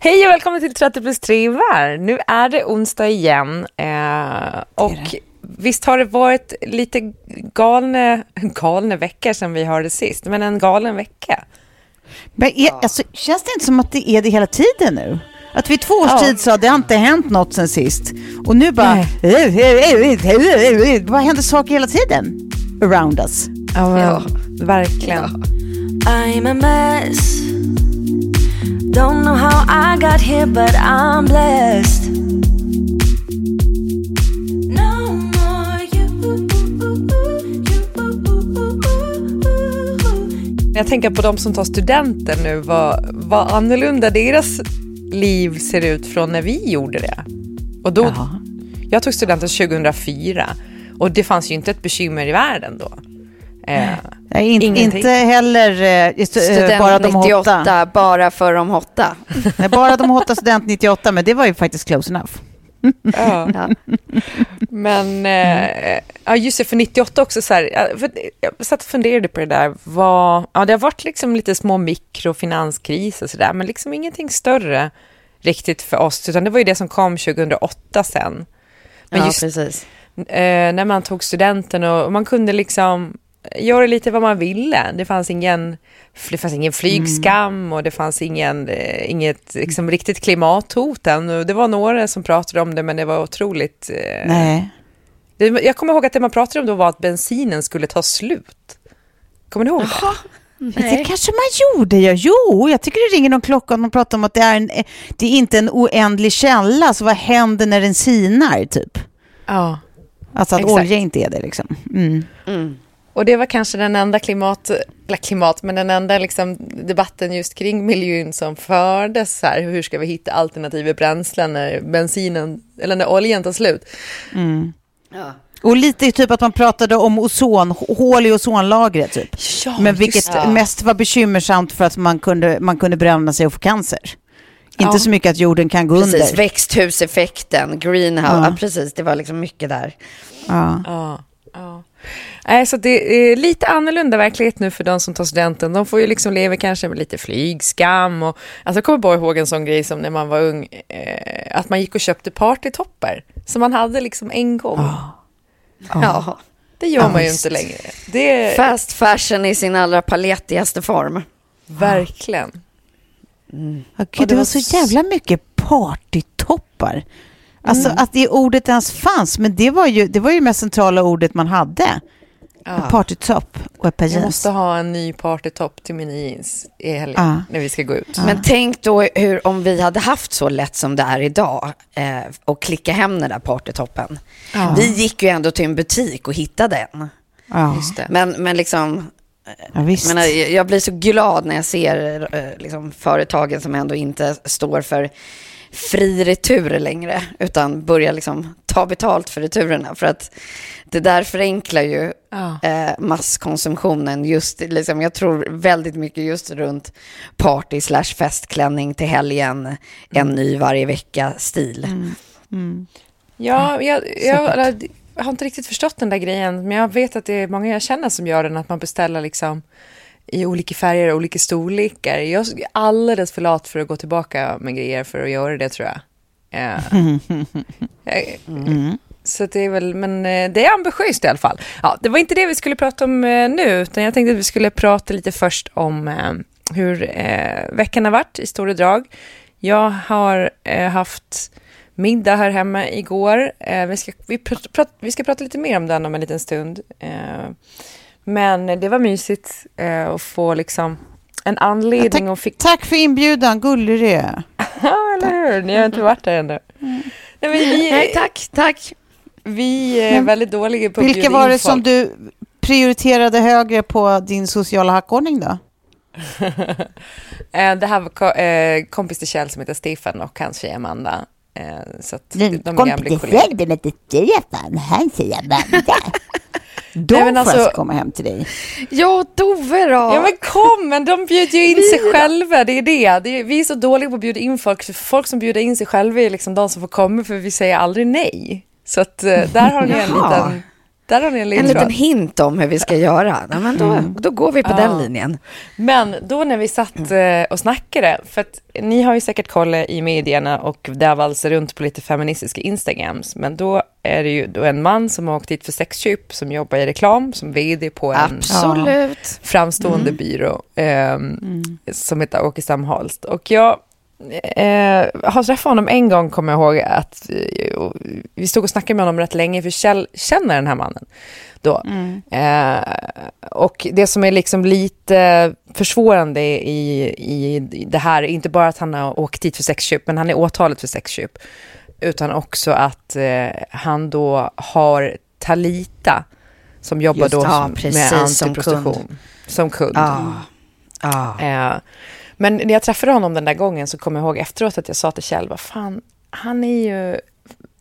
Hej och välkommen till 30 plus 3 var. Nu är det onsdag igen eh, och det visst har det varit lite galne, galne veckor sedan vi hörde sist, men en galen vecka. Men är, alltså, känns det inte som att det är det hela tiden nu? Att vid två års ja. tid sa det har inte hänt något sen sist. Och nu bara, vad händer saker hela tiden? Around us. Ja, ja. verkligen. Ja. I'm a mess Don't know how I got here but I'm blessed Jag tänker på de som tar studenten nu, vad, vad annorlunda deras liv ser ut från när vi gjorde det. Och då, jag tog studenten 2004 och det fanns ju inte ett bekymmer i världen då. Eh, Nej, in, inte heller eh, student bara de 98, hotta. bara för de hotta. Nej, bara de hotta student 98, men det var ju faktiskt close enough. ja. ja. Men eh, ja, just det, för 98 också så här, för jag satt och funderade på det där, vad, ja det har varit liksom lite små mikrofinanskris och sådär, men liksom ingenting större riktigt för oss, utan det var ju det som kom 2008 sen. Men ja, just precis. Eh, när man tog studenten och man kunde liksom göra lite vad man ville. Det fanns ingen, det fanns ingen flygskam mm. och det fanns ingen, eh, inget liksom, riktigt klimathot än. Det var några som pratade om det, men det var otroligt... Eh, Nej. Det, jag kommer ihåg att det man pratade om då var att bensinen skulle ta slut. Kommer ni ihåg det? Nej. Det kanske man gjorde, ja. Jo, jag tycker det ringer någon klocka om de pratar om att det är, en, det är inte en oändlig källa, så vad händer när den sinar, typ? Ja. Alltså att Exakt. olja inte är det, liksom. Mm. Mm. Och det var kanske den enda klimat, eller klimat, men den enda liksom debatten just kring miljön som fördes här. Hur ska vi hitta alternativa bränslen när bensinen, eller när oljan tar slut? Mm. Ja. Och lite typ att man pratade om ozon, hål i ozonlagret typ. Ja, men vilket ja. mest var bekymmersamt för att man kunde, man kunde bränna sig och få cancer. Inte ja. så mycket att jorden kan gå precis, under. växthuseffekten, greenhouse, ja. precis, det var liksom mycket där. Ja. Nej, så det är lite annorlunda verklighet nu för de som tar studenten. De får ju liksom leva kanske med lite flygskam och alltså jag kommer bara ihåg en sån grej som när man var ung, eh, att man gick och köpte partytoppar som man hade liksom en gång. Oh. Oh. Ja. Det gör ja, man ju inte längre. Det... Fast fashion i sin allra palettigaste form. Verkligen. Mm. Okay, det, det var så jävla mycket partytoppar. Alltså mm. att det ordet ens fanns, men det var ju det var ju mest centrala ordet man hade. Ja. Partytopp och ett par Jag måste ha en ny partytopp till mina jeans i helgen ja. när vi ska gå ut. Ja. Men tänk då hur om vi hade haft så lätt som det är idag eh, och klicka hem den där partytoppen. Ja. Vi gick ju ändå till en butik och hittade en. Men, men liksom, Ja, menar, jag blir så glad när jag ser eh, liksom, företagen som ändå inte står för fri retur längre, utan börja liksom ta betalt för returerna. För att det där förenklar ju ja. eh, masskonsumtionen. Just, liksom, jag tror väldigt mycket just runt party slash festklänning till helgen, mm. en ny varje vecka-stil. Mm. Mm. Ja, jag, jag, jag, har inte riktigt förstått den där grejen, men jag vet att det är många jag känner som gör den, att man beställer liksom i olika färger och olika storlekar. Jag är alldeles för lat för att gå tillbaka med grejer för att göra det tror jag. mm. Så det är väl, men eh, det är ambitiöst i alla fall. Ja, det var inte det vi skulle prata om eh, nu, utan jag tänkte att vi skulle prata lite först om eh, hur veckan har varit i stora drag. Jag har haft middag här hemma igår. vi, ska, vi, prat, vi ska prata lite mer om den om en liten stund. Men det var mysigt eh, att få liksom en anledning. Ja, tack, fick... tack för inbjudan, gullig du är. Ja, eller hur? Ni har inte varit där ännu. Mm. Nej, vi, Nej, tack, tack. Vi är men, väldigt dåliga på att Vilka var det som du prioriterade högre på din sociala hackordning då? Eh, det här var eh, kompis till Kjell som heter Stefan och hans tjej Amanda. Eh, så att de är kompis till Kjell, som heter Stefan, han säger Amanda. De Nej, men alltså, komma hem till dig. Ja, Dove då? Ja, men kom, men de bjuder ju in sig själva, det är det. det är, vi är så dåliga på att bjuda in folk, folk som bjuder in sig själva är liksom de som får komma, för vi säger aldrig nej. Så att eh, där har ni en liten där har ni en, en liten hint om hur vi ska göra. Ja, men då, mm. då går vi på ja. den linjen. Men då när vi satt eh, och snackade, för att ni har ju säkert koll i medierna och det har valsat runt på lite feministiska Instagrams, men då är det ju då en man som har åkt dit för sexköp, som jobbar i reklam, som vd på en Absolut. framstående mm. byrå, eh, mm. som heter Åke Samholst. Och jag Eh, har träffat honom en gång, kommer jag ihåg, att vi stod och snackade med honom rätt länge, för Kjell känner den här mannen då. Mm. Eh, och det som är liksom lite försvårande i, i det här, inte bara att han har åkt dit för sexköp, men han är åtalet för sexköp, utan också att eh, han då har Talita som jobbar Just, då ja, som, med antiprostitution. Som kund. Som kund. Ah. Ah. Eh, men när jag träffade honom den där gången så kommer jag ihåg efteråt att jag sa till Kjell, vad fan, han är ju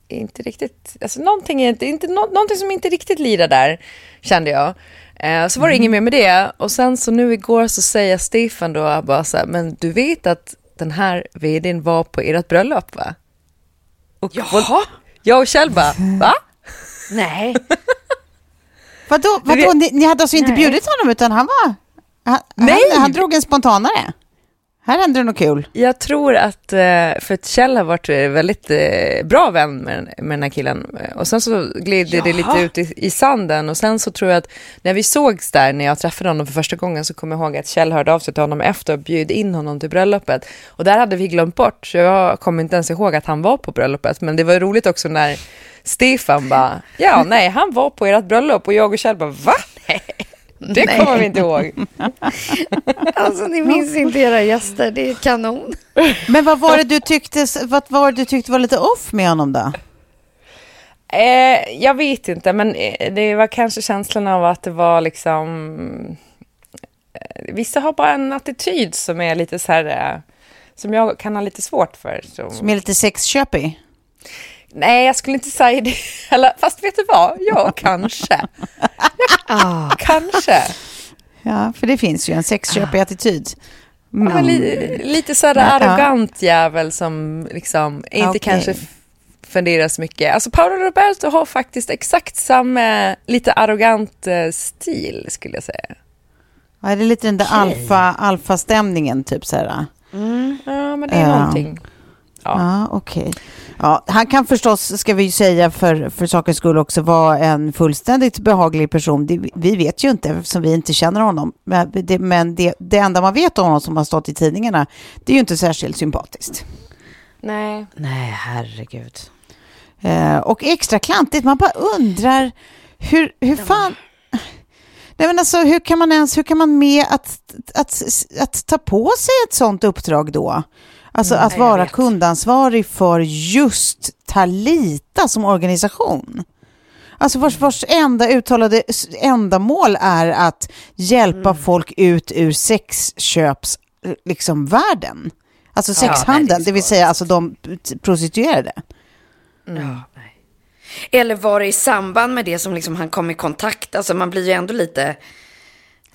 inte riktigt, alltså någonting, är inte, inte, någonting som inte riktigt lirar där, kände jag. Eh, så var det mm. inget mer med det. Och sen så nu igår så säger Stefan då bara så här, men du vet att den här vdn var på ert bröllop va? Och Jaha? Jag och Kjell bara, va? Nej. vadå, vadå? Ni, ni hade alltså inte Nej. bjudit honom utan han var, han, Nej. han, han drog en spontanare? Här händer det något kul. Jag tror att, eh, för att Kjell har varit eh, väldigt eh, bra vän med, med den här killen. Och sen så gled det lite ut i, i, sanden. Och sen så tror jag att när vi sågs där, när jag träffade honom för första gången, så kommer jag ihåg att Kjell hörde av sig till honom efter och bjöd in honom till bröllopet. Och där hade vi glömt bort, så jag kommer inte ens ihåg att han var på bröllopet. Men det var roligt också när Stefan bara, ja nej, han var på ert bröllop. Och jag och Kjell bara, va? Det Nej. kommer vi inte ihåg. alltså ni minns inte era gäster, det är kanon. Men vad var det du tyckte, vad var, det du tyckte var lite off med honom då? Eh, jag vet inte, men eh, det var kanske känslan av att det var liksom... Eh, vissa har bara en attityd som är lite så här... Eh, som jag kan ha lite svårt för. Så. Som är lite sexköpig? Nej, jag skulle inte säga det. Eller, fast vet du vad? Ja, kanske. ah. Kanske. Ja, för det finns ju en sexköpig attityd. Mm. Ja, li, lite sådär arrogant jävel som liksom inte okay. kanske funderar så mycket. Alltså Paolo Roberto har faktiskt exakt samma lite arrogant uh, stil skulle jag säga. Ja, är det lite den där okay. alfa, alfa-stämningen typ sådär? Mm. Ja, men det är uh. någonting. Ja, ja okej. Okay. Ja, han kan förstås, ska vi säga för, för sakens skull också, vara en fullständigt behaglig person. Det, vi vet ju inte eftersom vi inte känner honom. Men, det, men det, det enda man vet om honom som har stått i tidningarna, det är ju inte särskilt sympatiskt. Nej. Nej, herregud. Eh, och extra klantigt, man bara undrar hur, hur fan... Nej, men alltså, hur kan man ens, hur kan man med att, att, att, att ta på sig ett sånt uppdrag då? Alltså mm, att vara kundansvarig för just Talita som organisation. Alltså vars, vars enda uttalade ändamål är att hjälpa mm. folk ut ur sexköpsvärlden. Liksom, Alltså sexhandeln, ja, det, vill säga alltså de prostituerade. Mm. Ja, Eller var det i samband med det som liksom han kom i kontakt? Alltså man blir ju ändå lite...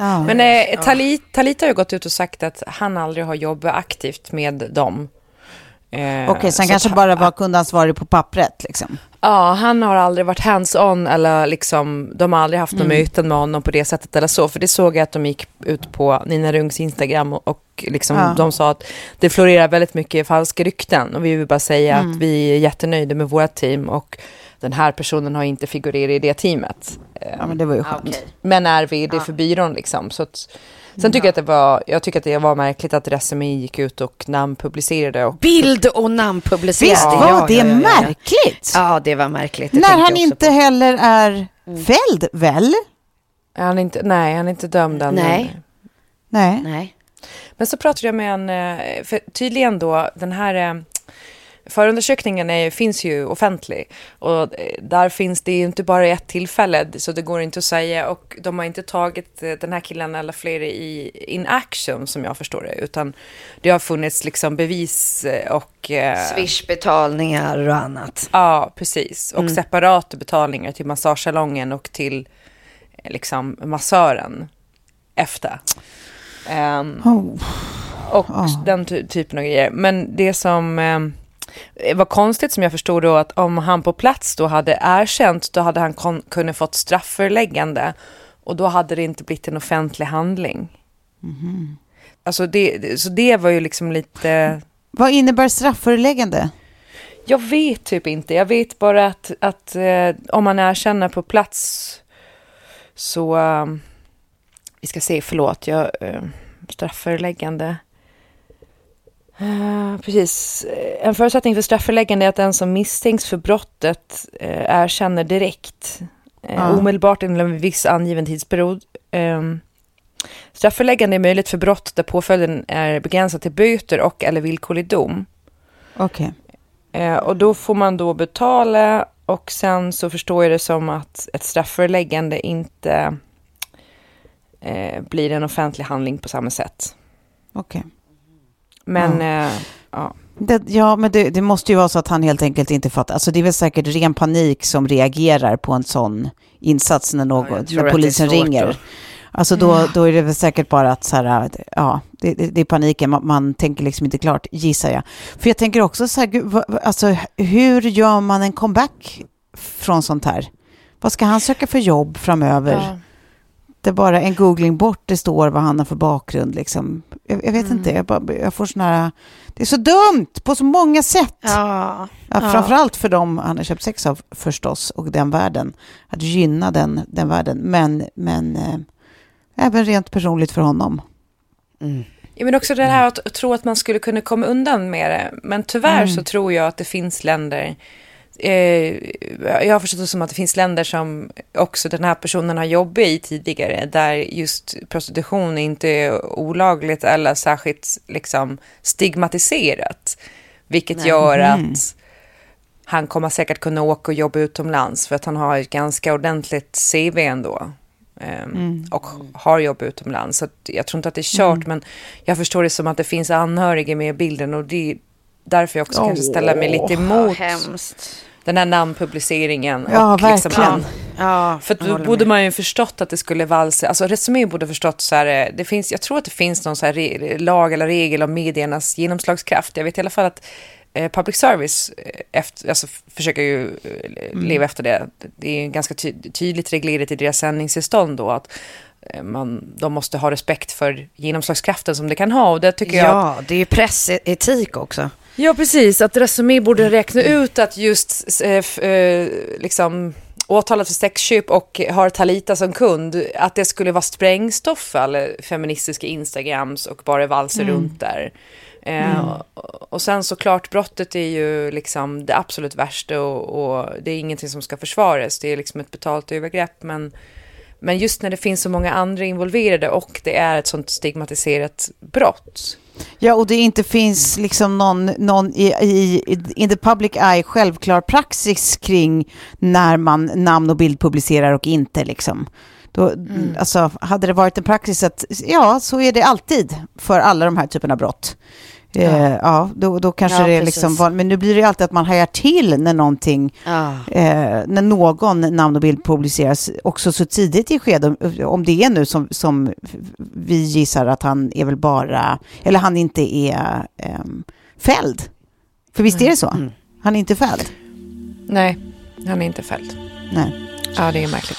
Ja. Men eh, Talit, Talit har ju gått ut och sagt att han aldrig har jobbat aktivt med dem. Eh, Okej, okay, så han kanske bara var kundansvarig på pappret liksom? Ja, han har aldrig varit hands-on eller liksom, de har aldrig haft några mm. möten med honom på det sättet eller så. För det såg jag att de gick ut på Nina Rungs Instagram och, och liksom, ja. de sa att det florerar väldigt mycket falska rykten. Och vi vill bara säga mm. att vi är jättenöjda med vårt team och den här personen har inte figurerat i det teamet. Ja, men det var ju skönt. Okay. Men är vd ja. för byrån liksom. Så att, Sen tycker jag att det var, jag tycker att det var märkligt att Resumé gick ut och namnpublicerade. Och... Bild och namnpublicerade. Visst var ja, det ja, ja, märkligt? Ja, det var märkligt. Det När han inte på. heller är mm. fälld, väl? Han inte, nej, han är inte dömd än. Nej. Nej. nej. Men så pratade jag med en, eh, för tydligen då, den här eh, Förundersökningen är, finns ju offentlig och eh, där finns det ju inte bara ett tillfälle så det går inte att säga och de har inte tagit eh, den här killen eller fler i in action som jag förstår det utan det har funnits liksom bevis eh, och... Swishbetalningar och annat. Ja, precis. Och mm. separata betalningar till massagesalongen och till liksom massören efter. Um, oh. Och oh. den ty typen av grejer. Men det som... Um, det var konstigt som jag förstod då att om han på plats då hade erkänt då hade han kunnat fått strafföreläggande och då hade det inte blivit en offentlig handling. Mm. Alltså det, så det var ju liksom lite... Vad innebär strafföreläggande? Jag vet typ inte. Jag vet bara att, att eh, om man erkänner på plats så... Eh, vi ska se, förlåt, jag... Eh, strafföreläggande. Uh, precis. En förutsättning för strafföreläggande är att den som misstänks för brottet uh, erkänner direkt, uh, ja. omedelbart inom en viss angiven tidsperiod. Um, strafföreläggande är möjligt för brott där påföljden är begränsad till böter och eller villkorlig dom. Okej. Okay. Uh, och då får man då betala och sen så förstår jag det som att ett strafföreläggande inte blir en offentlig handling på samma sätt. Okej. Okay. Men, ja. Eh, ja. Det, ja, men det, det, måste ju vara så att han helt enkelt inte fattar. Alltså det är väl säkert ren panik som reagerar på en sån insats när, någon, ja, när polisen ringer. Då. Alltså då, mm. då är det väl säkert bara att så här, ja, det, det, det är paniken, man, man, tänker liksom inte klart, gissar jag. För jag tänker också så här, alltså hur gör man en comeback från sånt här? Vad ska han söka för jobb framöver? Ja inte bara en googling bort det står vad han har för bakgrund. Liksom. Jag, jag vet mm. inte, jag, bara, jag får såna här... Det är så dumt på så många sätt. Ja, ja, framförallt för dem han har köpt sex av förstås och den världen. Att gynna den, den världen. Men, men äh, även rent personligt för honom. Mm. Ja, men också det här att tro att man skulle kunna komma undan med det. Men tyvärr mm. så tror jag att det finns länder jag har förstått det som att det finns länder som också den här personen har jobbat i tidigare, där just prostitution inte är olagligt eller särskilt liksom stigmatiserat. Vilket Nej. gör mm. att han kommer säkert kunna åka och jobba utomlands för att han har ett ganska ordentligt CV ändå. Um, mm. Och har jobbat utomlands. Så jag tror inte att det är kört, mm. men jag förstår det som att det finns anhöriga med i bilden och det är därför jag också oh, kanske ställer mig lite emot. Hemskt den här namnpubliceringen. Ja, och liksom, verkligen. Ja, för då borde man ju förstått att det skulle valsa, alltså Resumé borde förstått så här, eh, det finns, jag tror att det finns någon så här lag eller regel om mediernas genomslagskraft. Jag vet i alla fall att eh, public service eh, efter, alltså, försöker ju eh, mm. leva efter det. Det är ganska ty tydligt reglerat i deras sändningstillstånd då att man, de måste ha respekt för genomslagskraften som det kan ha. Och det tycker ja, jag... Ja, det är ju pressetik också. Ja, precis. Att Resumé borde räkna ut att just eh, eh, liksom åtalat för sexköp och har Talita som kund, att det skulle vara sprängstoff för feministiska Instagrams och bara valser mm. runt där. Eh, mm. och, och sen såklart, brottet är ju liksom det absolut värsta och, och, det är ingenting som ska försvaras. Det är liksom ett betalt övergrepp, men, men just när det finns så många andra involverade och det är ett sånt stigmatiserat brott Ja, och det inte finns liksom någon, någon i, i, in the public eye självklar praxis kring när man namn och bild publicerar och inte liksom. Då, mm. alltså, hade det varit en praxis att, ja, så är det alltid för alla de här typerna av brott. Ja. Eh, ja, då, då kanske ja, det är liksom van, men nu blir det ju alltid att man hajar till när någonting, ja. eh, när någon namn och bild publiceras också så tidigt i skedet, om det är nu som, som vi gissar att han är väl bara, eller han inte är eh, fälld. För visst är det så? Mm. Han är inte fälld? Nej, han är inte fälld. Nej. Ja, det är märkligt.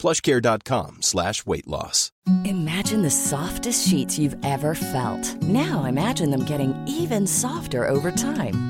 plushcare.com slash weight loss. Imagine the softest sheets you've ever felt. Now imagine them getting even softer over time.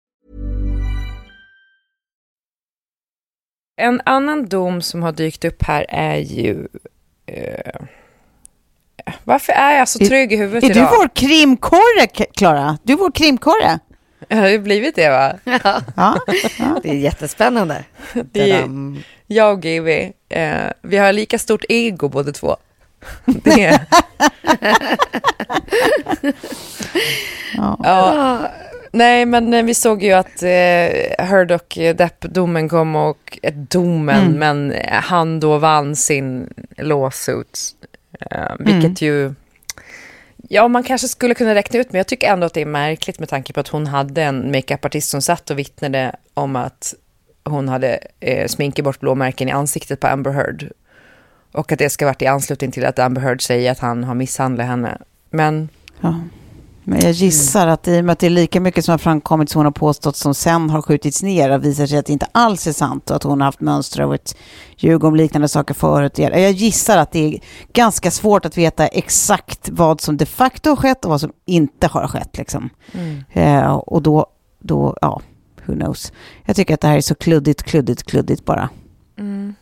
En annan dom som har dykt upp här är ju... Uh, varför är jag så trygg i huvudet är idag? Är du vår krimkorre, Klara? Du är vår krimkorre. Det har ju blivit det, va? Ja. ja. Det är jättespännande. Det är, jag och Gibi, eh, vi har lika stort ego båda två. Det är... ja. ja. Nej, men eh, vi såg ju att eh, Heard och Depp-domen kom och, eh, domen, mm. men han då vann sin lawsuit. Eh, vilket mm. ju, ja man kanske skulle kunna räkna ut, men jag tycker ändå att det är märkligt med tanke på att hon hade en makeupartist som satt och vittnade om att hon hade eh, sminkat bort blåmärken i ansiktet på Amber Heard. Och att det ska varit i anslutning till att Amber Heard säger att han har misshandlat henne. Men... Ja. Men jag gissar att i och med att det är lika mycket som har framkommit som hon har påstått som sen har skjutits ner och visar sig att det inte alls är sant och att hon har haft mönster av ett ljug om liknande saker förut. Jag gissar att det är ganska svårt att veta exakt vad som de facto har skett och vad som inte har skett. Liksom. Mm. Eh, och då, då, ja, who knows. Jag tycker att det här är så kluddigt, kluddigt, kluddigt bara. Mm.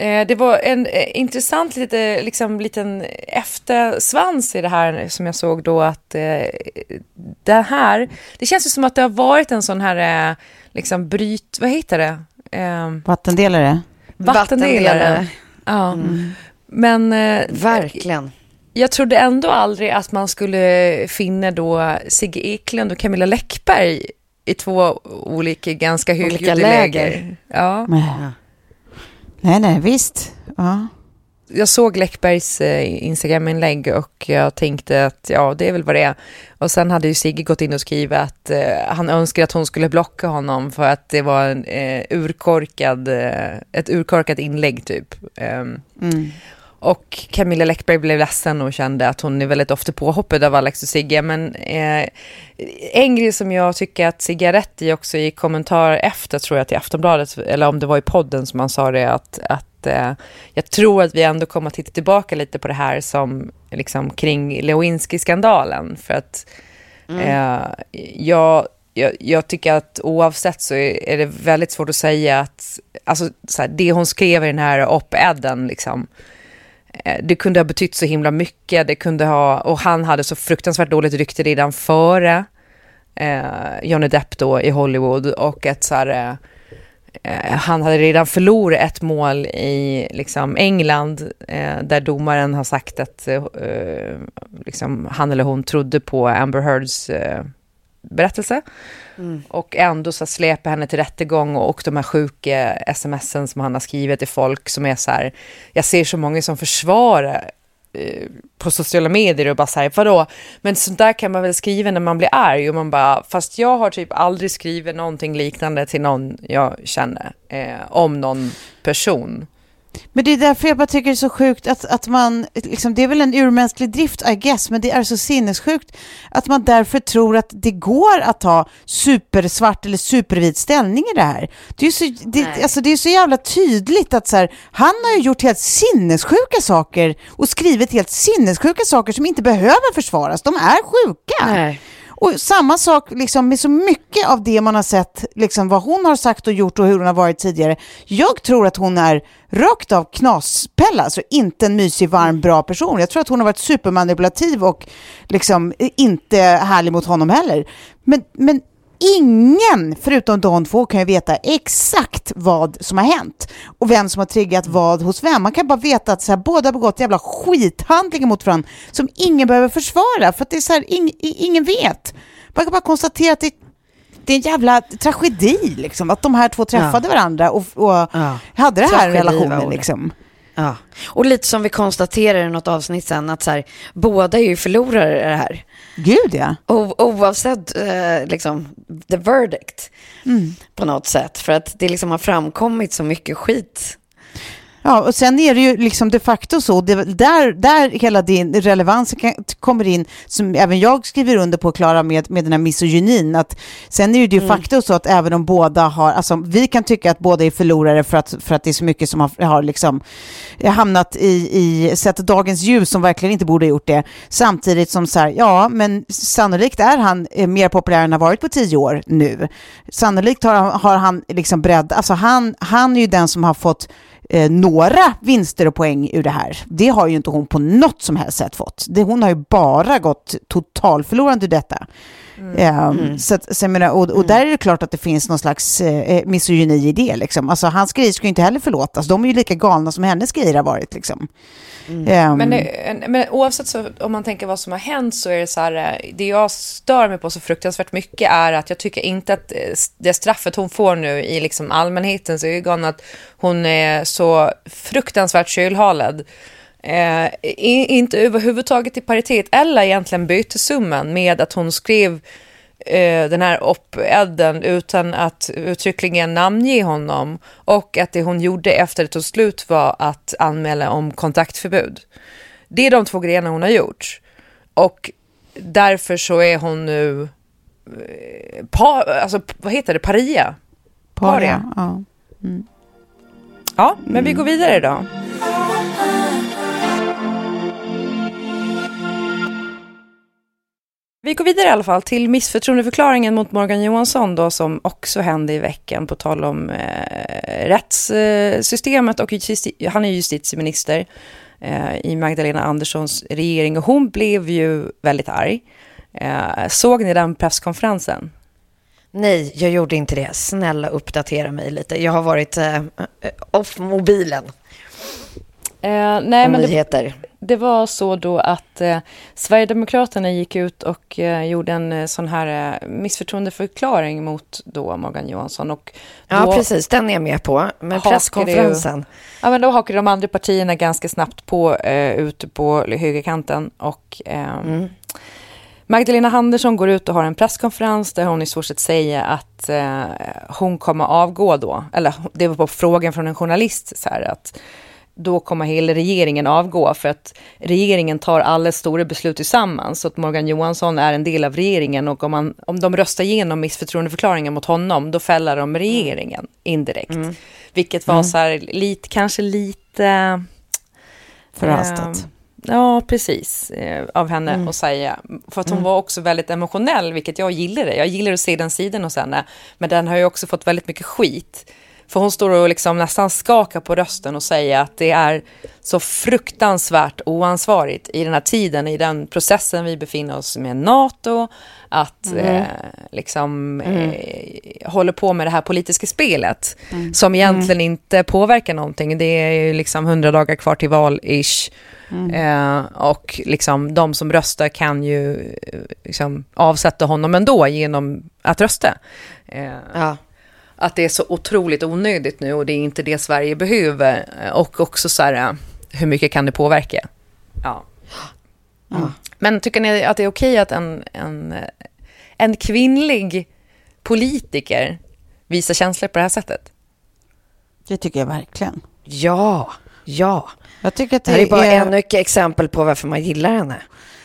Eh, det var en eh, intressant lite, liksom, liten eftersvans i det här som jag såg då att eh, det här, det känns ju som att det har varit en sån här liksom bryt, vad heter det? Eh, vattendelare. Vattendelare. Ja. Mm. Men... Eh, Verkligen. Jag trodde ändå aldrig att man skulle finna då Sigge Eklund och Camilla Läckberg i två olika ganska hyggliga läger. Ja. ja. Nej, nej, visst. Ja. Jag såg Läckbergs eh, Instagram-inlägg och jag tänkte att ja, det är väl vad det är. Och sen hade ju Sigge gått in och skrivit att eh, han önskar att hon skulle blocka honom för att det var en eh, urkorkad, eh, ett urkorkat inlägg typ. Um, mm. Och Camilla Läckberg blev ledsen och kände att hon är väldigt ofta påhoppad av Alex och Sigge. Men eh, en grej som jag tycker att Sigge har rätt i också i kommentar efter, tror jag, till Aftonbladet, eller om det var i podden som han sa det, att, att eh, jag tror att vi ändå kommer att titta tillbaka lite på det här som liksom kring Lewinsky-skandalen. För att mm. eh, jag, jag, jag, tycker att oavsett så är, det väldigt svårt att säga att, alltså så här, det hon skrev i den här op-eden, liksom, Eh, det kunde ha betytt så himla mycket. Det kunde ha, och han hade så fruktansvärt dåligt rykte redan före eh, Johnny Depp då i Hollywood och ett så här, eh, eh han hade redan förlorat ett mål i liksom, England eh, där domaren har sagt att eh, eh liksom, han eller hon trodde på Amber Heards eh, berättelse. Mm. Och ändå så släpa henne till rättegång och, och de här sjuka smsen som han har skrivit till folk som är så här, jag ser så många som försvarar eh, på sociala medier och bara så här, vadå, men sånt där kan man väl skriva när man blir arg och man bara, fast jag har typ aldrig skrivit någonting liknande till någon jag känner eh, om någon person. Men det är därför jag bara tycker det är så sjukt att, att man, liksom, det är väl en urmänsklig drift I guess, men det är så sinnessjukt att man därför tror att det går att ta supersvart eller supervit ställning i det här. Det är så, det, alltså, det är så jävla tydligt att så här, han har ju gjort helt sinnessjuka saker och skrivit helt sinnessjuka saker som inte behöver försvaras. De är sjuka. Nej. Och samma sak liksom, med så mycket av det man har sett, liksom, vad hon har sagt och gjort och hur hon har varit tidigare. Jag tror att hon är rakt av knaspella, alltså inte en mysig, varm, bra person. Jag tror att hon har varit supermanipulativ och liksom inte härlig mot honom heller. Men, men ingen, förutom de två, kan ju veta exakt vad som har hänt och vem som har triggat vad hos vem. Man kan bara veta att så här, båda har begått jävla skithandlingar mot varandra som ingen behöver försvara för att det är så här, ing, ingen vet. Man kan bara konstatera att det, det är en jävla tragedi liksom, att de här två träffade ja. varandra och, och ja. hade den här tragedi relationen. Liksom. Ja, och lite som vi konstaterar i något avsnitt sen, att så här, båda är ju förlorare i det här. Gud ja. O oavsett eh, liksom, the verdict mm. på något sätt. För att det liksom har framkommit så mycket skit Ja, och sen är det ju liksom de facto så, det, där, där hela din relevans kommer in, som även jag skriver under på, Klara, med, med den här misogynin, att sen är det ju de mm. facto mm. så att även om båda har, alltså vi kan tycka att båda är förlorare för att, för att det är så mycket som har, har liksom hamnat i, i, sett dagens ljus som verkligen inte borde ha gjort det, samtidigt som så här, ja, men sannolikt är han eh, mer populär än han varit på tio år nu. Sannolikt har, har han liksom bredd, alltså han, han är ju den som har fått eh, några vinster och poäng ur det här. Det har ju inte hon på något som helst sätt fått. Det, hon har ju bara gått totalförlorande ur detta. Mm. Eh, mm. Så, så menar, och, och mm. där är det klart att det finns någon slags eh, eh misogyni i det. Liksom. Alltså, hans grejer ska ju inte heller förlåtas. De är ju lika galna som hennes grejer har varit. Liksom. Mm. Um, men, det, men oavsett så, om man tänker vad som har hänt så är det så här, eh, det jag stör mig på så fruktansvärt mycket är att jag tycker inte att eh, det straffet hon får nu i liksom allmänhetens ögon, att hon är så fruktansvärt kylhalad. Eh, inte överhuvudtaget i paritet eller egentligen bytesumman med att hon skrev eh, den här op-edden utan att uttryckligen namnge honom och att det hon gjorde efter det tog slut var att anmäla om kontaktförbud. Det är de två grejerna hon har gjort och därför så är hon nu eh, pa, alltså, vad heter det, paria? Paria, ja. Mm. Ja, men vi går vidare då. Vi går vidare i alla fall till missförtroendeförklaringen mot Morgan Johansson då som också hände i veckan på tal om eh, rättssystemet och han är justitieminister eh, i Magdalena Anderssons regering och hon blev ju väldigt arg. Eh, såg ni den presskonferensen? Nej, jag gjorde inte det. Snälla uppdatera mig lite. Jag har varit eh, off mobilen. Eh, nej, men det, det, var så då att eh, Sverigedemokraterna gick ut och eh, gjorde en eh, sån här eh, missförtroendeförklaring mot då Morgan Johansson. Och då ja, precis. Den är jag med på. Men presskonferensen. Ju, ja, men då hakade de andra partierna ganska snabbt på eh, ute på högerkanten. Och, eh, mm. Magdalena Andersson går ut och har en presskonferens där hon i stort sett säger att eh, hon kommer avgå då. Eller det var på frågan från en journalist så här att då kommer hela regeringen avgå för att regeringen tar alla stora beslut tillsammans. Så att Morgan Johansson är en del av regeringen och om, man, om de röstar igenom missförtroendeförklaringen mot honom, då fäller de regeringen indirekt. Mm. Vilket var mm. så här, lite, kanske lite... Förhastat. Eh, Ja, precis. Eh, av henne mm. att säga. För att hon mm. var också väldigt emotionell, vilket jag gillade. Jag gillar att se den sidan hos henne. Men den har ju också fått väldigt mycket skit För hon står och liksom nästan skakar på rösten och säger att det är så fruktansvärt oansvarigt i den här tiden, i den processen vi befinner oss med NATO, att mm. eh, liksom mm. eh, håller på med det här politiska spelet mm. som egentligen inte påverkar någonting. Det är ju liksom hundra dagar kvar till val-ish. Mm. Eh, och liksom de som röstar kan ju eh, liksom avsätta honom ändå genom att rösta. Eh, ja att det är så otroligt onödigt nu och det är inte det Sverige behöver. Och också så här, hur mycket kan det påverka? Ja. Mm. Men tycker ni att det är okej att en, en, en kvinnlig politiker visar känslor på det här sättet? Det tycker jag verkligen. Ja, ja. Jag tycker att det, det är bara är... ännu ett exempel på varför man gillar henne.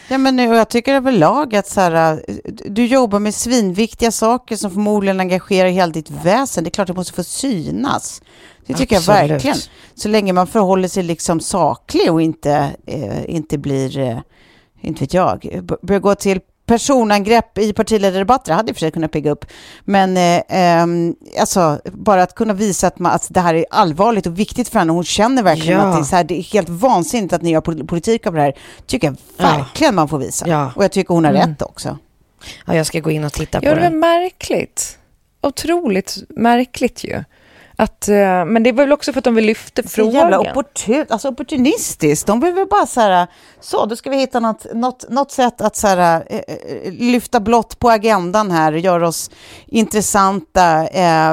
Ja, men jag tycker överlag att så här, du jobbar med svinviktiga saker som förmodligen engagerar hela ditt väsen. Det är klart det måste få synas. Det tycker Absolut. jag verkligen. Så länge man förhåller sig liksom saklig och inte, eh, inte blir, eh, inte vet jag, börjar gå till personangrepp i partiledardebatter hade i och för sig kunnat pigga upp. Men eh, eh, alltså, bara att kunna visa att, man, att det här är allvarligt och viktigt för henne. Hon känner verkligen ja. att det är, så här, det är helt vansinnigt att ni gör politik av det här. tycker jag verkligen ja. man får visa. Ja. Och jag tycker hon har mm. rätt också. Ja, jag ska gå in och titta på ja, det. det är märkligt. Otroligt märkligt ju. Att, eh, men det är väl också för att de vill lyfta frågan. Så jävla opportun, alltså opportunistiskt. De vill väl bara så här, så då ska vi hitta något, något, något sätt att så här, eh, eh, lyfta blott på agendan här, göra oss intressanta,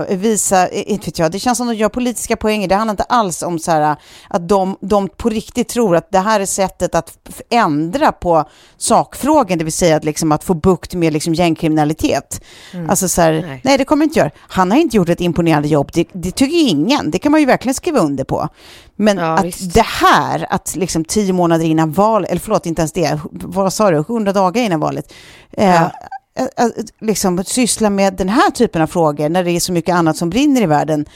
visa, inte vet jag, det känns som att de gör politiska poänger. Det handlar inte alls om så här, att de, de på riktigt tror att det här är sättet att ändra på sakfrågan, det vill säga att, liksom, att få bukt med liksom, gängkriminalitet. Mm. Alltså så här, nej. nej. det kommer inte göra. Han har inte gjort ett imponerande jobb. Det, det det tycker ingen. Det kan man ju verkligen skriva under på. Men ja, att visst. det här, att liksom tio månader innan valet, eller förlåt, inte ens det, vad sa du, hundra dagar innan valet, eh, ja. eh, liksom syssla med den här typen av frågor när det är så mycket annat som brinner i världen.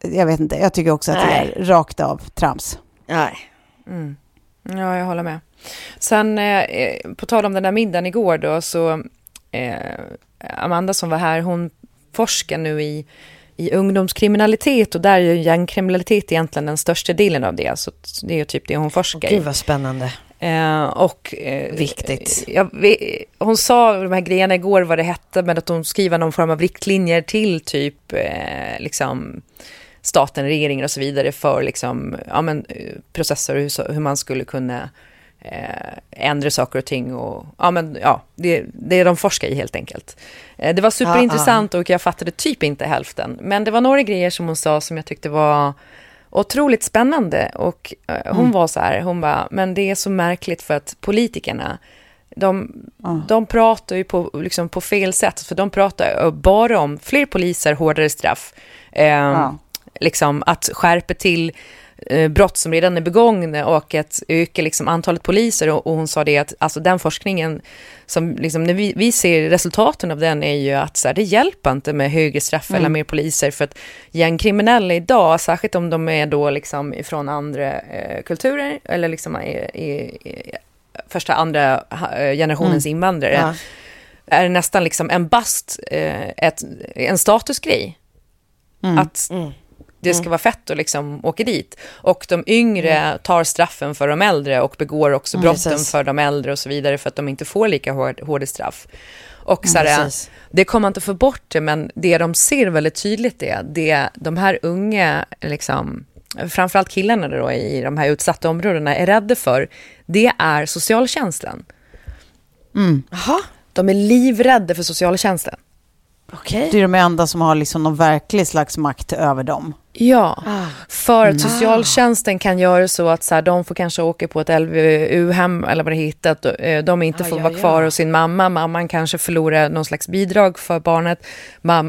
Jag vet inte, jag tycker också att Nej. det är rakt av trams. Nej. Mm. Ja, jag håller med. Sen, eh, på tal om den där middagen igår då, så eh, Amanda som var här, hon forskar nu i i ungdomskriminalitet och där är ju gängkriminalitet egentligen den största delen av det. Så det är ju typ det hon forskar i. Gud vad spännande. Eh, och, eh, Viktigt. Jag, hon sa de här grejerna igår vad det hette, men att hon skriver någon form av riktlinjer till typ eh, liksom staten, regeringen och så vidare för liksom, ja, men, eh, processer och hur, hur man skulle kunna eh, ändra saker och ting. Och, ja, men, ja, det, det är de forskar i helt enkelt. Eh, det var superintressant och jag fattade typ inte hälften. Men det var några grejer som hon sa som jag tyckte var otroligt spännande. Och eh, hon mm. var så här, hon bara, men det är så märkligt för att politikerna, de, mm. de pratar ju på, liksom på fel sätt, för de pratar bara om fler poliser, hårdare straff. Eh, mm. Liksom att skärpa till brott som redan är begångna och att öka liksom antalet poliser. Och, hon sa det att alltså den forskningen, som liksom, när vi, vi ser resultaten av den är ju att så här, det hjälper inte med högre straff mm. eller mer poliser för att gängkriminella idag, särskilt om de är då liksom ifrån andra eh, kulturer eller liksom är, är, är första, andra eh, generationens mm. invandrare, ja. är nästan liksom en bast, eh, ett, en statusgrej. Mm. Att mm det ska mm. vara fett att liksom åka dit. Och de yngre mm. tar straffen för de äldre och begår också brotten mm, för de äldre och så vidare för att de inte får lika hård, hårda straff. Och så här, det kommer man inte få bort det, men det de ser väldigt tydligt är, det de här unga, liksom, framförallt killarna då i de här utsatta områdena är rädda för, det är socialtjänsten. Mm. Aha. De är livrädda för socialtjänsten. Okay. Det är de enda som har liksom någon verklig slags makt över dem. Ja, ah. för att socialtjänsten kan göra så att så här, de får kanske åka på ett LVU-hem eller vad det heter. Eh, de inte ah, får ja, vara kvar ja. hos sin mamma. Mamman kanske förlorar någon slags bidrag för barnet.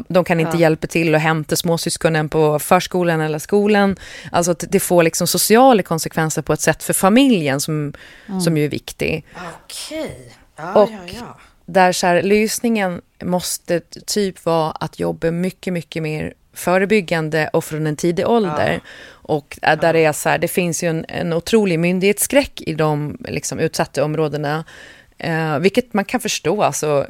De kan inte ah. hjälpa till att hämta småsyskonen på förskolan eller skolan. Alltså det får liksom sociala konsekvenser på ett sätt för familjen som, mm. som ju är viktig. Okej. Okay. Och ja, ja. Där så här, lösningen måste typ vara att jobba mycket, mycket mer förebyggande och från en tidig ålder. Ja. Och där ja. det är så här, det finns ju en, en otrolig myndighetsskräck i de liksom, utsatta områdena. Eh, vilket man kan förstå. Alltså,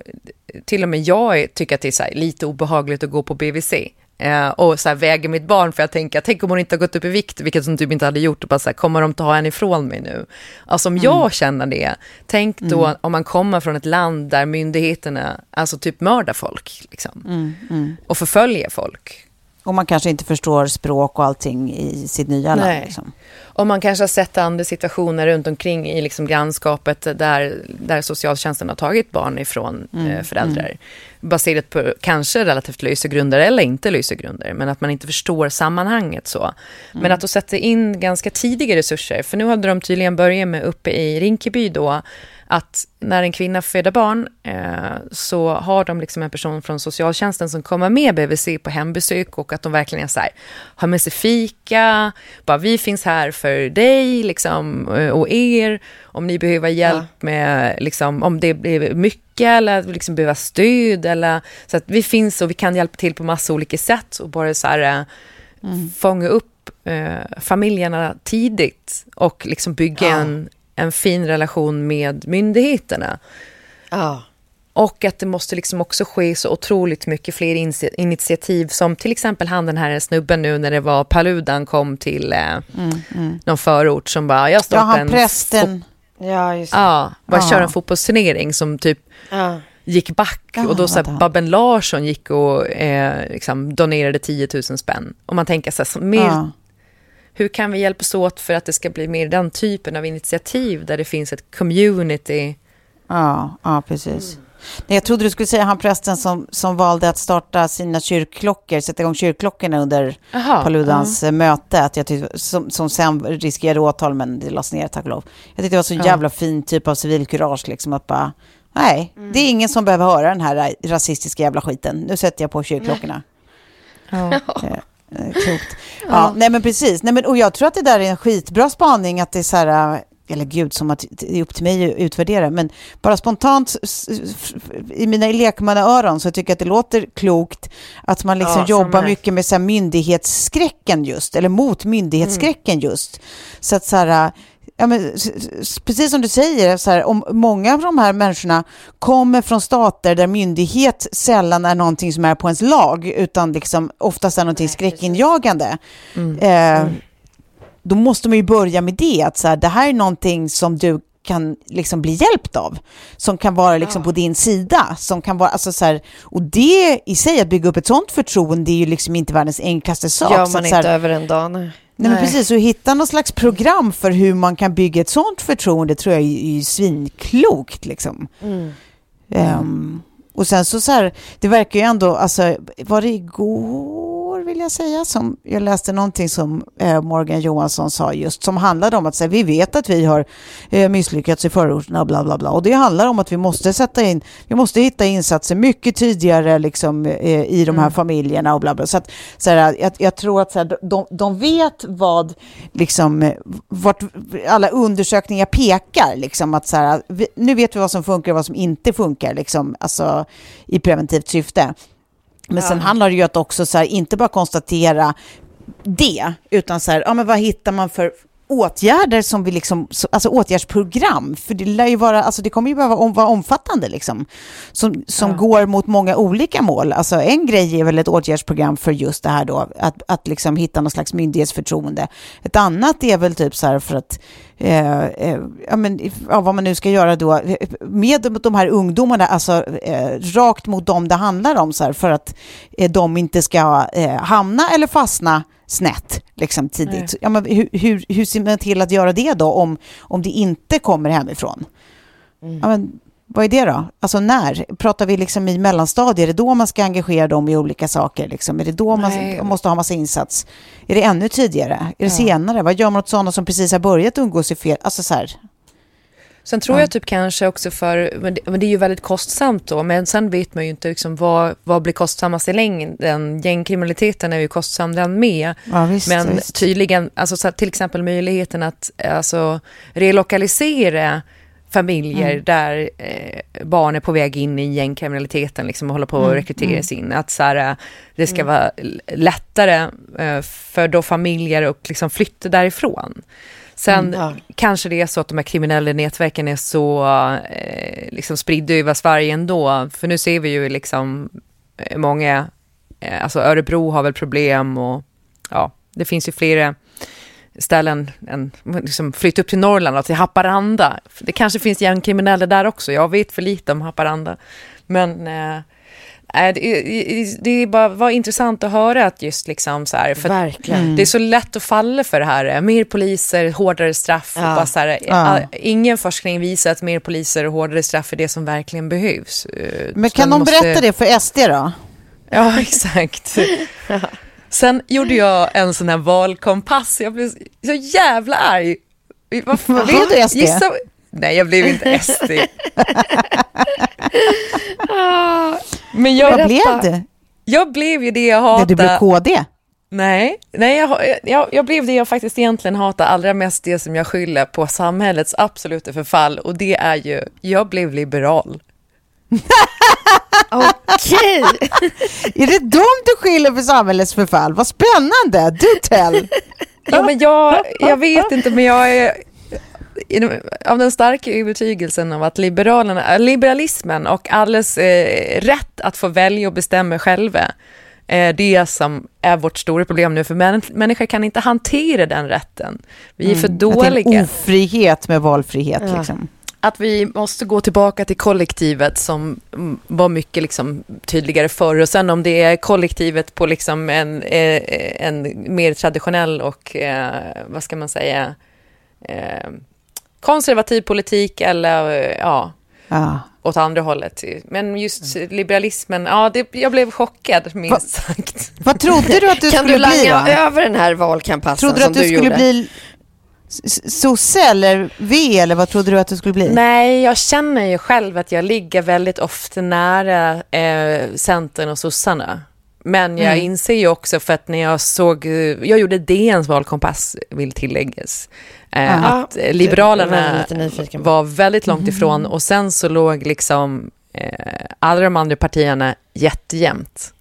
till och med jag tycker att det är här, lite obehagligt att gå på BVC. Eh, och så här, väger mitt barn för jag tänker, tänk om hon inte har gått upp i vikt, vilket hon typ inte hade gjort, och bara så här, kommer de ta henne ifrån mig nu? Alltså om mm. jag känner det, tänk då mm. om man kommer från ett land där myndigheterna, alltså typ mördar folk, liksom, mm, mm. och förföljer folk. Och man kanske inte förstår språk och allting i sitt nya land. Liksom. Och man kanske har sett andra situationer runt omkring i liksom grannskapet där, där socialtjänsten har tagit barn ifrån mm, eh, föräldrar. Mm. Baserat på kanske relativt lösa grunder eller inte lösa grunder. Men att man inte förstår sammanhanget så. Mm. Men att då sätta in ganska tidiga resurser. För nu hade de tydligen börjat med uppe i Rinkeby då att när en kvinna föder barn eh, så har de liksom en person från socialtjänsten som kommer med BVC på hembesök och att de verkligen är så här, har med sig fika, bara vi finns här för dig liksom, eh, och er, om ni behöver hjälp ja. med, liksom, om det blir mycket eller liksom behöver stöd eller så att vi finns och vi kan hjälpa till på massa olika sätt och bara så här eh, mm. fånga upp eh, familjerna tidigt och liksom bygga ja. en en fin relation med myndigheterna. Ja. Och att det måste liksom också ske så otroligt mycket fler initiativ som till exempel han den här snubben nu när det var Paludan kom till eh, mm, mm. någon förort som bara, jag startar ja, han en... prästen. Ja, just det. Ja, bara ja. kör en fotbollsturnering som typ ja. gick back ja, och då så här, Babben Larsson gick och eh, liksom donerade 10 000 spänn. Och man tänker så här, mer hur kan vi hjälpas åt för att det ska bli mer den typen av initiativ där det finns ett community? Ja, ja precis. Mm. Jag trodde du skulle säga han prästen som, som valde att starta sina kyrkklockor, sätta igång kyrkklockorna under Aha, Paludans uh. möte, att jag tyckte, som, som sen riskerade åtal, men det lades ner tack och lov. Jag tyckte det var så uh. jävla fin typ av civilkurage, liksom att bara, nej, mm. det är ingen som behöver höra den här rasistiska jävla skiten. Nu sätter jag på kyrkklockorna. Ja. Eh, klokt. Ja. ja. nej men precis. Nej, men, och jag tror att det där är en skitbra spaning, att det är så här, eh, eller gud, som att det är upp till mig att utvärdera, men bara spontant i mina lekmannaöron så tycker jag att det låter klokt att man liksom ja, jobbar mycket med så här myndighetsskräcken just, eller mot myndighetsskräcken mm. just. Så att så här, ja, men, precis som du säger, så här, om många av de här människorna kommer från stater där myndighet sällan är någonting som är på ens lag, utan liksom oftast är någonting skräckinjagande. Mm. Eh, mm. då måste man ju börja med det, att så här, det här är någonting som du kan liksom bli hjälpt av, som kan vara liksom ja. på din sida, som kan vara, alltså så här, och det i sig, att bygga upp ett sånt förtroende är ju liksom inte världens enklaste sak. Gör man inte här, över en dag. Nej. Nej, men precis, och hitta någon slags program för hur man kan bygga ett sånt förtroende tror jag är, är svinklokt. Liksom. Mm. Um, och sen så, så här, det verkar ju ändå, alltså, var det igår vill jag säga, som jag läste någonting som eh, Morgan Johansson sa just, som handlade om att säga, vi vet att vi har eh, misslyckats i förorterna, bla bla bla. Och det handlar om att vi måste sätta in, vi måste hitta insatser mycket tidigare liksom, eh, i de här mm. familjerna och bla bla. Så, att, så här, jag, jag, tror att så här, de, de vet vad, liksom, vart alla undersökningar pekar, liksom, att så här, vi, nu vet vi vad som funkar och vad som inte funkar, liksom, alltså, i preventivt syfte. Men sen handlar det ju att också så här, inte bara konstatera det, utan så här, ja men vad hittar man för åtgärder som vi liksom, alltså åtgärdsprogram, för det lär ju vara, alltså det kommer ju behöva om, vara omfattande liksom, som, som ja. går mot många olika mål. Alltså en grej är väl ett åtgärdsprogram för just det här då, att, att liksom hitta någon slags myndighetsförtroende. Ett annat är väl typ så här för att Eh, eh, ja, men, ja, vad man nu ska göra då, med de här ungdomarna, alltså eh, rakt mot dem det handlar om, så här, för att eh, de inte ska eh, hamna eller fastna snett liksom, tidigt. Ja, men hur, hur, hur ser man till att göra det då, om, om det inte kommer hemifrån? Mm. Ja, men, vad är det då? Alltså när? Pratar vi liksom i mellanstadiet? Är det då man ska engagera dem i olika saker? Liksom? Är det då man Nej. måste ha massa insats? Är det ännu tidigare? Är det ja. senare? Vad gör man åt sådana som precis har börjat umgås i fel? Alltså så här. Sen tror ja. jag typ kanske också för, men det, men det, är ju väldigt kostsamt då, men sen vet man ju inte liksom vad, vad blir kostsammast i längden. Gängkriminaliteten är ju kostsam den med. Ja, visst, men visst. tydligen, alltså så till exempel möjligheten att alltså, relokalisera familjer mm. där eh, barn är på väg in i gängkriminaliteten liksom, och håller på att mm. rekryteras mm. in. Att så här, det ska mm. vara lättare eh, för då familjer att liksom, flytta därifrån. Sen mm, ja. kanske det är så att de här kriminella nätverken är så eh, liksom spridda över Sverige ändå. För nu ser vi ju liksom eh, många eh, alltså Örebro har väl problem och ja, det finns ju flera ställen än liksom flytta upp till Norrland och till Haparanda. Det kanske finns gängkriminella där också, jag vet för lite om Haparanda. Men eh, det, det bara var intressant att höra att just liksom så här, för Verkligen. det är så lätt att falla för det här, mer poliser, hårdare straff. Ja. Och bara så här, ja. Ingen forskning visar att mer poliser och hårdare straff är det som verkligen behövs. Eh, Men kan någon måste... berätta det för SD då? Ja, exakt. Sen gjorde jag en sån här valkompass, jag blev så jävla arg. Varför? Blev du SD? Gissa... Nej, jag blev inte SD. Men jag, Vad blev det? Jag blev ju det jag hatade. Du blev KD? Nej, nej jag, jag, jag, blev det jag faktiskt egentligen hatar allra mest, det som jag skyller på samhällets absoluta förfall och det är ju, jag blev liberal. Okej. är det dem du skyller för samhällets förfall? Vad spännande, do tell. ja, men jag, jag vet inte, men jag är av den starka övertygelsen av att liberalerna, liberalismen och alles eh, rätt att få välja och bestämma själva är det som är vårt stora problem nu, för män, människor kan inte hantera den rätten. Vi är mm, för dåliga. Att det är en ofrihet med valfrihet. Ja. Liksom. Att vi måste gå tillbaka till kollektivet som var mycket liksom tydligare förr. Och sen om det är kollektivet på liksom en, eh, en mer traditionell och, eh, vad ska man säga, eh, konservativ politik eller ja, ja. åt andra hållet. Men just liberalismen, ja, det, jag blev chockad minst Va, sagt. Vad trodde du att du kan skulle bli? Kan du langa över den här valkampassen Trodde du att du, du skulle gjorde? bli sosse eller V eller vad trodde du att du skulle bli? Nej, jag känner ju själv att jag ligger väldigt ofta nära eh, Centern och sossarna. Men jag mm. inser ju också för att när jag såg, jag gjorde DNs valkompass, vill tilläggas, eh, att Liberalerna var, var väldigt långt ifrån mm. och sen så låg liksom eh, alla de andra partierna jättejämnt.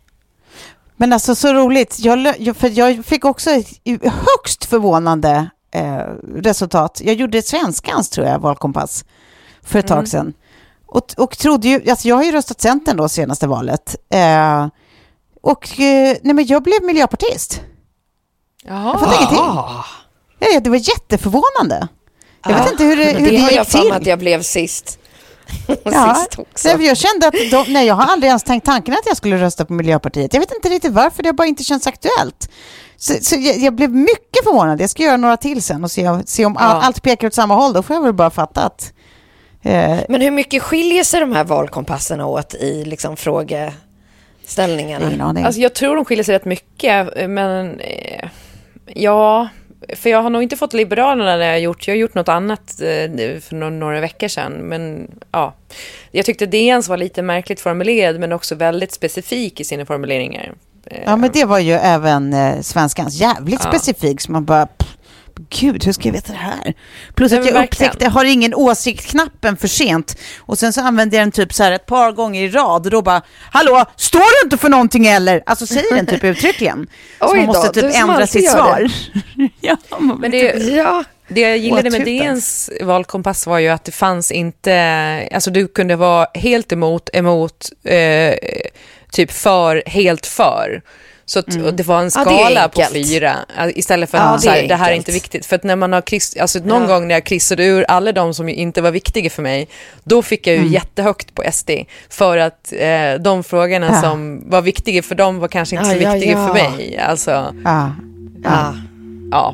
Men alltså så roligt, jag, för jag fick också ett högst förvånande eh, resultat. Jag gjorde svenskans, tror jag, valkompass för ett mm. tag sedan. Och, och trodde ju, alltså jag har ju röstat Centern då senaste valet. Eh, och eh, nej, men jag blev miljöpartist. Jaha. Jag fattar ingenting. Ja, det var jätteförvånande. Jag ja. vet inte hur det, hur det, det gick jag till. att jag blev sist. ja, sist också. Jag kände att de, nej, jag har aldrig ens tänkt tanken att jag skulle rösta på Miljöpartiet. Jag vet inte riktigt varför, det har bara inte känts aktuellt. Så, så jag, jag, blev mycket förvånad. Jag ska göra några till sen och se, se om ja. all, allt pekar åt samma håll. Då får jag väl bara fatta att... Eh... Men hur mycket skiljer sig de här valkompasserna åt i liksom fråge ställningarna? Alltså jag tror de skiljer sig rätt mycket, men eh, ja, för jag har nog inte fått Liberalerna när jag har gjort, jag har gjort något annat eh, för några, några veckor sedan, men ja. Jag tyckte DNs var lite märkligt formulerad, men också väldigt specifik i sina formuleringar. Ja, men det var ju även eh, svenskans jävligt ja. specifik, så man bara... Pff gud, hur ska jag veta det här? Plus att jag upptäckte, jag har ingen åsikt-knappen för sent. Och sen så använde jag den typ så här ett par gånger i rad och då bara, hallå, står du inte för någonting eller? Alltså säger den typ uttryckligen. så Oj man måste då, typ ändra sitt svar. ja, men det, ja. Det jag gillade med DNs valkompass var ju att det fanns inte, alltså du kunde vara helt emot, emot, eh, typ för, helt för. Så att, mm. det var en skala ja, på fyra istället för att ja, det, det här är inte viktigt. För att när man har kryss, alltså någon ja. gång när jag kryssade ur alla de som inte var viktiga för mig, då fick jag ju mm. jättehögt på SD. För att eh, de frågorna ja. som var viktiga för dem var kanske inte så viktiga för mig. Alltså, ja. ja. ja.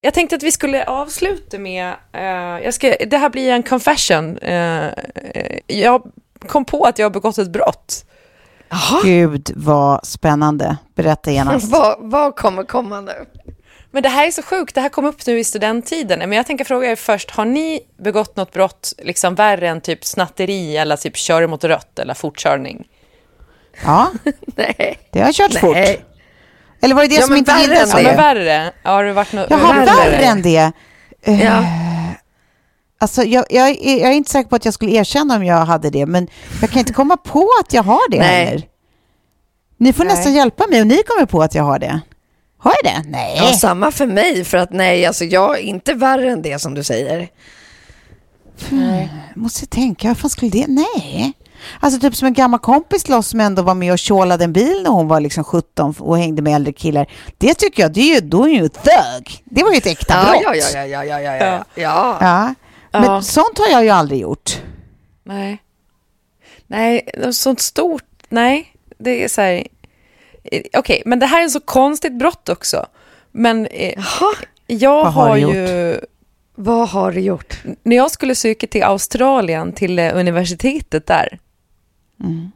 Jag tänkte att vi skulle avsluta med, uh, jag ska, det här blir en confession. Uh, jag kom på att jag har begått ett brott. Aha. Gud vad spännande. Berätta genast. vad, vad kommer komma nu? Men det här är så sjukt, det här kom upp nu i studenttiden. Men jag tänker fråga er först, har ni begått något brott liksom värre än typ snatteri eller typ kör mot rött eller fortkörning? Ja, Nej. det har kört Nej. fort. Eller var det det Ja, som inte värre gillades? än Ja, det. men värre. Har det varit något Jaha, värre än det. Eh, Ja. Alltså, jag, jag, är- jag är inte säker på att jag skulle erkänna om jag hade det, men jag kan inte komma på att jag har det Nej. heller. Ni får nästan hjälpa mig om ni kommer på att jag har det. Har jag det? Nej. Ja, samma för mig, för att nej, alltså jag är inte värre än det som du säger. Jag måste tänka, vad fan skulle det? Nej. Alltså typ som en gammal kompis till oss som ändå var med och tjålade en bil när hon var liksom 17 och hängde med äldre killar. Det tycker jag, det är ju, då är ju ett thug. Det var ju ett äkta Ja, brott. ja, ja, ja, ja, ja, ja. ja. Ja. Men Ja. sånt har jag ju aldrig gjort. Nej. Nej, sånt stort, nej. Det är så här... eh, Okej, men det här är så konstigt brott också. Men eh, jag Vad har har ju... Vad har du gjort? När jag skulle söka till Australien, till eh, universitetet där,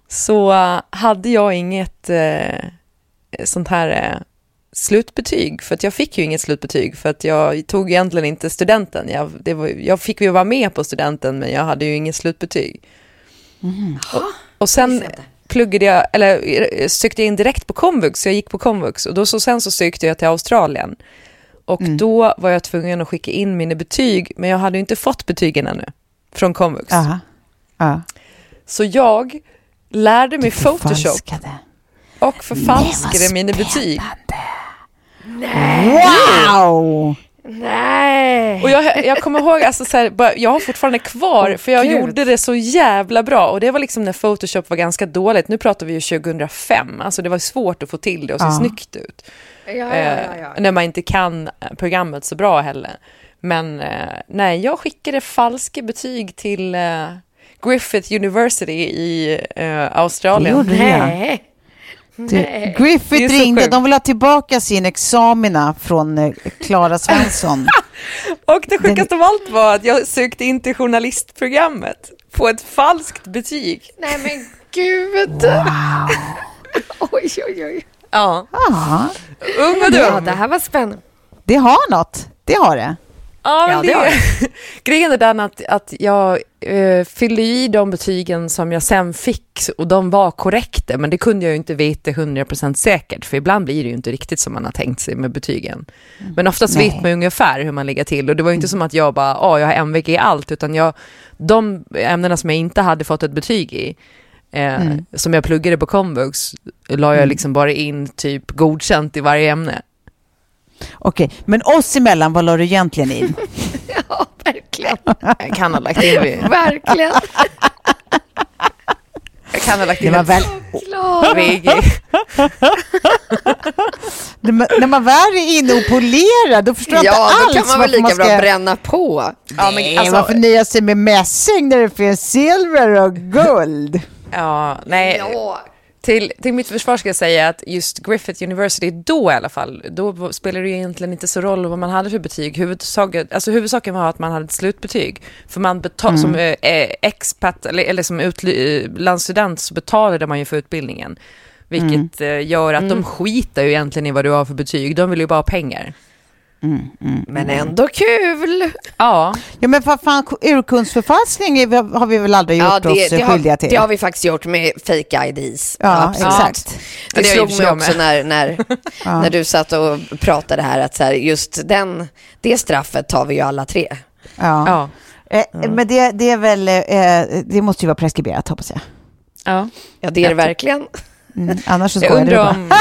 så eh, hade jag inget eh, sånt här eh, slutbetyg. För att jag fick ju inget slutbetyg, för att jag tog egentligen inte studenten. Jag, det var, jag fick ju vara med på studenten, men jag hade ju inget slutbetyg. Och, och sen pluggade jag, eller eh, sökte jag in direkt på komvux, så jag gick på komvux. Och då så sen så sökte jag till Australien. Och då var jag tvungen att skicka in mina betyg, men jag hade ju inte fått betygen ännu från komvux. Aha. Ja. Så jag lärde mig Photoshop Förfalskade. och förfalskade Nej, mina betyg. Wow! Nej. Och jag, jag kommer ihåg, alltså så här, jag har fortfarande kvar, för jag Gud. gjorde det så jävla bra. Och det var liksom när Photoshop var ganska dåligt. Nu pratar vi ju 2005, alltså det var svårt att få till det och se Ja. snyggt ut. Ja, ja, Eh, ja, ja. när man inte kan eh, programmet så bra heller. Men eh, nej, jag skickade falska betyg till eh, Griffith University i eh, Det Australien. gjorde du, ja. Nej. Du, Det är Griffith ringde, de vill ha tillbaka sin examina från eh, Klara Svensson. Och det sjukaste av allt var att jag sökte in till journalistprogrammet på ett falskt betyg. Nej men gud. oj, oj, oj. Ja, Ja, ung och Ja, dum. det här var spännande. det har något. Det har det. Ja, Ja, det, det grejen är den att, att jag eh, fyllde i de betygen som jag sen fick och de var korrekta, men det kunde jag ju inte veta 100% säkert, för ibland blir det ju inte riktigt som man har tänkt sig med betygen. Men oftast Nej. vet man ju ungefär hur man ligger till och det var ju inte som att jag bara, ja, jag har MVG i allt, utan jag, de ämnena som jag inte hade fått ett betyg i, eh, som jag pluggade på komvux, la jag liksom bara in typ godkänt i varje ämne. Okej, men oss emellan, vad la du egentligen in? Ja, verkligen. Jag kan ha lagt in, Verkligen. jag kan ha lagt Det in ett väl, när, man, när man väl är inne och polerar, då förstår jag Ja, inte då alls kan man väl varför lika man ska... bra bränna på. Ja, men Nej, alltså- varför nöja sig med mässing när det finns silver och guld? Ja, nej. Ja. Till, till mitt försvar ska jag säga att just Griffith University, då i alla fall, då spelade det egentligen inte så roll vad man hade för betyg. Huvudsaken, alltså huvudsaken var att man hade ett slutbetyg. För man betal, som eh, eh, expat, eller, eller som utlandsstudent så betalade man ju för utbildningen. Vilket eh, gör att de skiter ju egentligen i vad du har för betyg, de vill ju bara ha pengar. Mm, mm, men ändå kul. Ja. Ja, men vad fan, urkundsförfalskning har vi väl aldrig gjort ja, det, oss det skyldiga till? Det har vi faktiskt gjort med fake IDs. Ja, Absolut. exakt. Det, det slog mig också när, när, ja. när du satt och pratade här, att så här, just den, det straffet tar vi ju alla tre. Ja. ja. Eh, men det, det är väl, eh, det måste ju vara preskriberat hoppas jag. Ja, ja det är det verkligen. Mm, annars så skojar du bara. Om,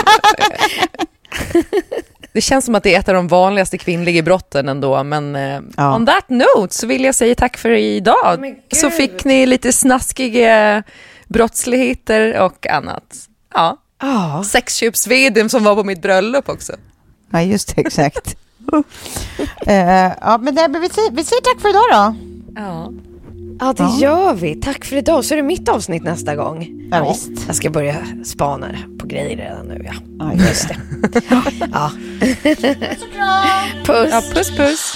Det känns som att det är ett av de vanligaste kvinnliga brotten ändå, men eh, ja. on that note så vill jag säga tack för idag. Så fick ni lite snaskiga brottsligheter och annat. Ja. Oh. Sexköpsveden som var på mitt bröllop också. Ja, just det, exakt. uh, ja, men det, vi, säger, vi säger tack för idag då. Ja. Ja, det ja. gör vi. Tack för idag. Så är det mitt avsnitt nästa gång. Ja, visst. Jag ska börja spana på grejer redan nu. Ja, ja just det. ja. Puss och kram! Puss. Ja, puss, puss.